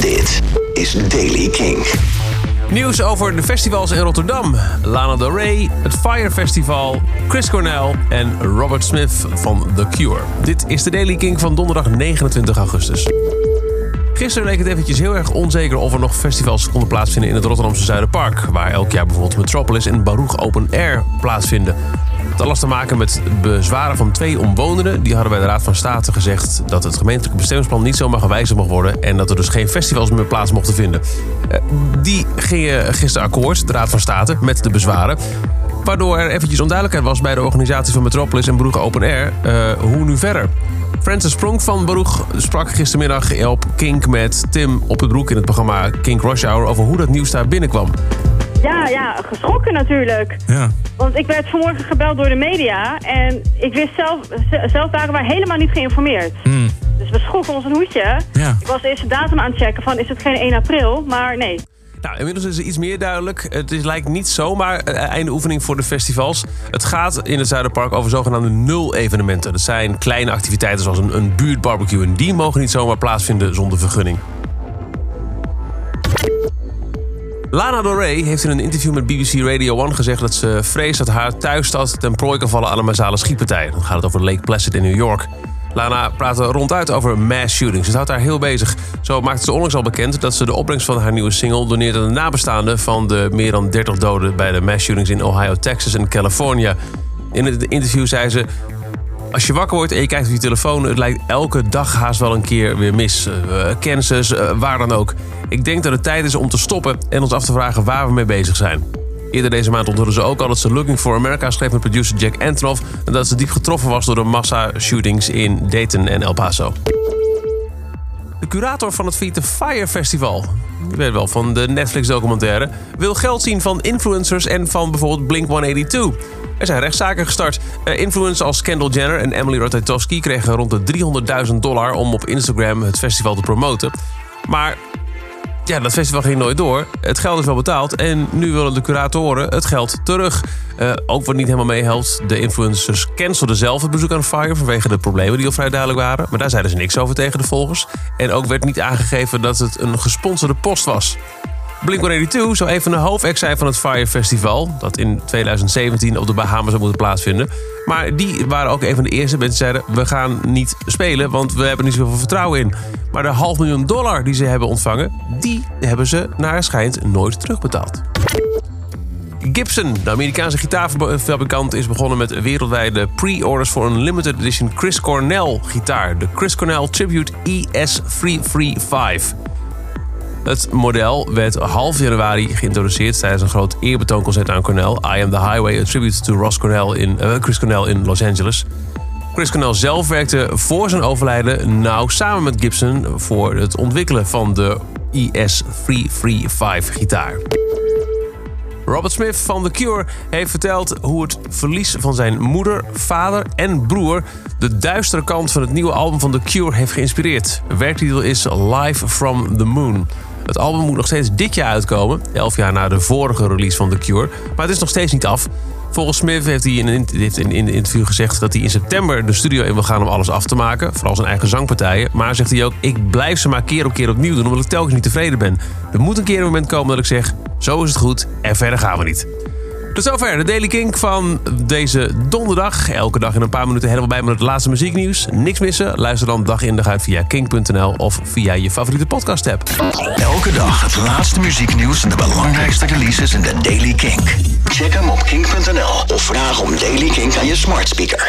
Dit is Daily King. Nieuws over de festivals in Rotterdam. Lana Del Rey, het Fire Festival, Chris Cornell en Robert Smith van The Cure. Dit is de Daily King van donderdag 29 augustus. Gisteren leek het eventjes heel erg onzeker of er nog festivals konden plaatsvinden in het Rotterdamse Zuiderpark. Waar elk jaar bijvoorbeeld Metropolis en Baruch Open Air plaatsvinden. Het had alles te maken met bezwaren van twee omwonenden. Die hadden bij de Raad van State gezegd dat het gemeentelijke bestemmingsplan niet zomaar gewijzigd mocht worden. En dat er dus geen festivals meer plaats mochten vinden. Eh, Die gingen gisteren akkoord, de Raad van State, met de bezwaren. Waardoor er eventjes onduidelijkheid was bij de organisatie van Metropolis en Baruch Open Air. eh, hoe nu verder? Francis Sprong van Baruch sprak gistermiddag op Kink met Tim op het broek in het programma Kink Rush Hour over hoe dat nieuws daar binnenkwam. Ja, ja, geschrokken natuurlijk. Ja. Want ik werd vanmorgen gebeld door de media en ik wist zelf, zelf waren wij helemaal niet geïnformeerd. Dus we schrokken ons een hoedje. Ja. Ik was eerst de datum aan het checken van is het geen 1 april, maar nee. Nou, inmiddels is er iets meer duidelijk. Het is, lijkt niet zomaar uh, einde oefening voor de festivals. Het gaat in het Zuiderpark over zogenaamde nul-evenementen. Dat zijn kleine activiteiten zoals een, een buurtbarbecue. En die mogen niet zomaar plaatsvinden zonder vergunning. Lana Del Rey heeft in een interview met BBC Radio 1 gezegd dat ze vreest dat haar thuisstad ten prooi kan vallen aan een massale schietpartij. Dan gaat het over Lake Placid in New York. Lana praatte ronduit over mass shootings. Ze houdt daar heel bezig. Zo maakte ze onlangs al bekend dat ze de opbrengst van haar nieuwe single doneert aan de nabestaanden van de meer dan 30 doden bij de mass shootings in Ohio, Texas en California. In het interview zei ze. Als je wakker wordt en je kijkt op je telefoon, het lijkt elke dag haast wel een keer weer mis. Uh, Kansas, uh, waar dan ook. Ik denk dat het tijd is om te stoppen en ons af te vragen waar we mee bezig zijn. Eerder deze maand onthulden ze ook al dat ze Looking for America schreef met producer Jack Antonoff... en dat ze diep getroffen was door de massa-shootings in Dayton en El Paso. De curator van het Feet Fire Festival, je weet wel van de Netflix-documentaire... wil geld zien van influencers en van bijvoorbeeld Blink-182... Er zijn rechtszaken gestart. Uh, influencers als Kendall Jenner en Emily Ratajkowski kregen rond de 300.000 dollar om op Instagram het festival te promoten. Maar ja, dat festival ging nooit door. Het geld is wel betaald en nu willen de curatoren het geld terug. Uh, ook wat niet helemaal meehelpt, de influencers cancelden zelf het bezoek aan Fire vanwege de problemen die al vrij duidelijk waren. Maar daar zeiden ze niks over tegen de volgers. En ook werd niet aangegeven dat het een gesponsorde post was. Blink-182 zou even een hoofdact zijn van het Fire Festival... dat in 2017 op de Bahamas zou moeten plaatsvinden. Maar die waren ook een van de eerste mensen die zeiden... we gaan niet spelen, want we hebben niet zoveel vertrouwen in. Maar de half miljoen dollar die ze hebben ontvangen... die hebben ze naar schijnt nooit terugbetaald. Gibson, de Amerikaanse gitaarfabrikant, is begonnen met wereldwijde pre-orders voor een limited edition Chris Cornell gitaar. De Chris Cornell Tribute ES335. Het model werd half januari geïntroduceerd tijdens een groot eerbetoonconcert aan Cornell. I Am The Highway, a tribute to Ross Cornell in, uh, Chris Cornell in Los Angeles. Chris Cornell zelf werkte voor zijn overlijden nauw samen met Gibson voor het ontwikkelen van de ES335 gitaar. Robert Smith van The Cure heeft verteld hoe het verlies van zijn moeder, vader en broer de duistere kant van het nieuwe album van The Cure heeft geïnspireerd. Werktitel is Live from the Moon. Het album moet nog steeds dit jaar uitkomen, 11 jaar na de vorige release van The Cure, maar het is nog steeds niet af. Volgens Smith heeft hij in een interview gezegd dat hij in september de studio in wil gaan om alles af te maken. Vooral zijn eigen zangpartijen. Maar zegt hij ook: Ik blijf ze maar keer op keer opnieuw doen omdat ik telkens niet tevreden ben. Er moet een keer een moment komen dat ik zeg: Zo is het goed en verder gaan we niet. Tot zover de Daily Kink van deze donderdag. Elke dag in een paar minuten helemaal bij met het laatste muzieknieuws. Niks missen? Luister dan dag in dag uit via kink.nl of via je favoriete podcast app. Elke dag het laatste muzieknieuws en de belangrijkste releases in de Daily Kink. Check hem op kink.nl of vraag om Daily Kink aan je smart speaker.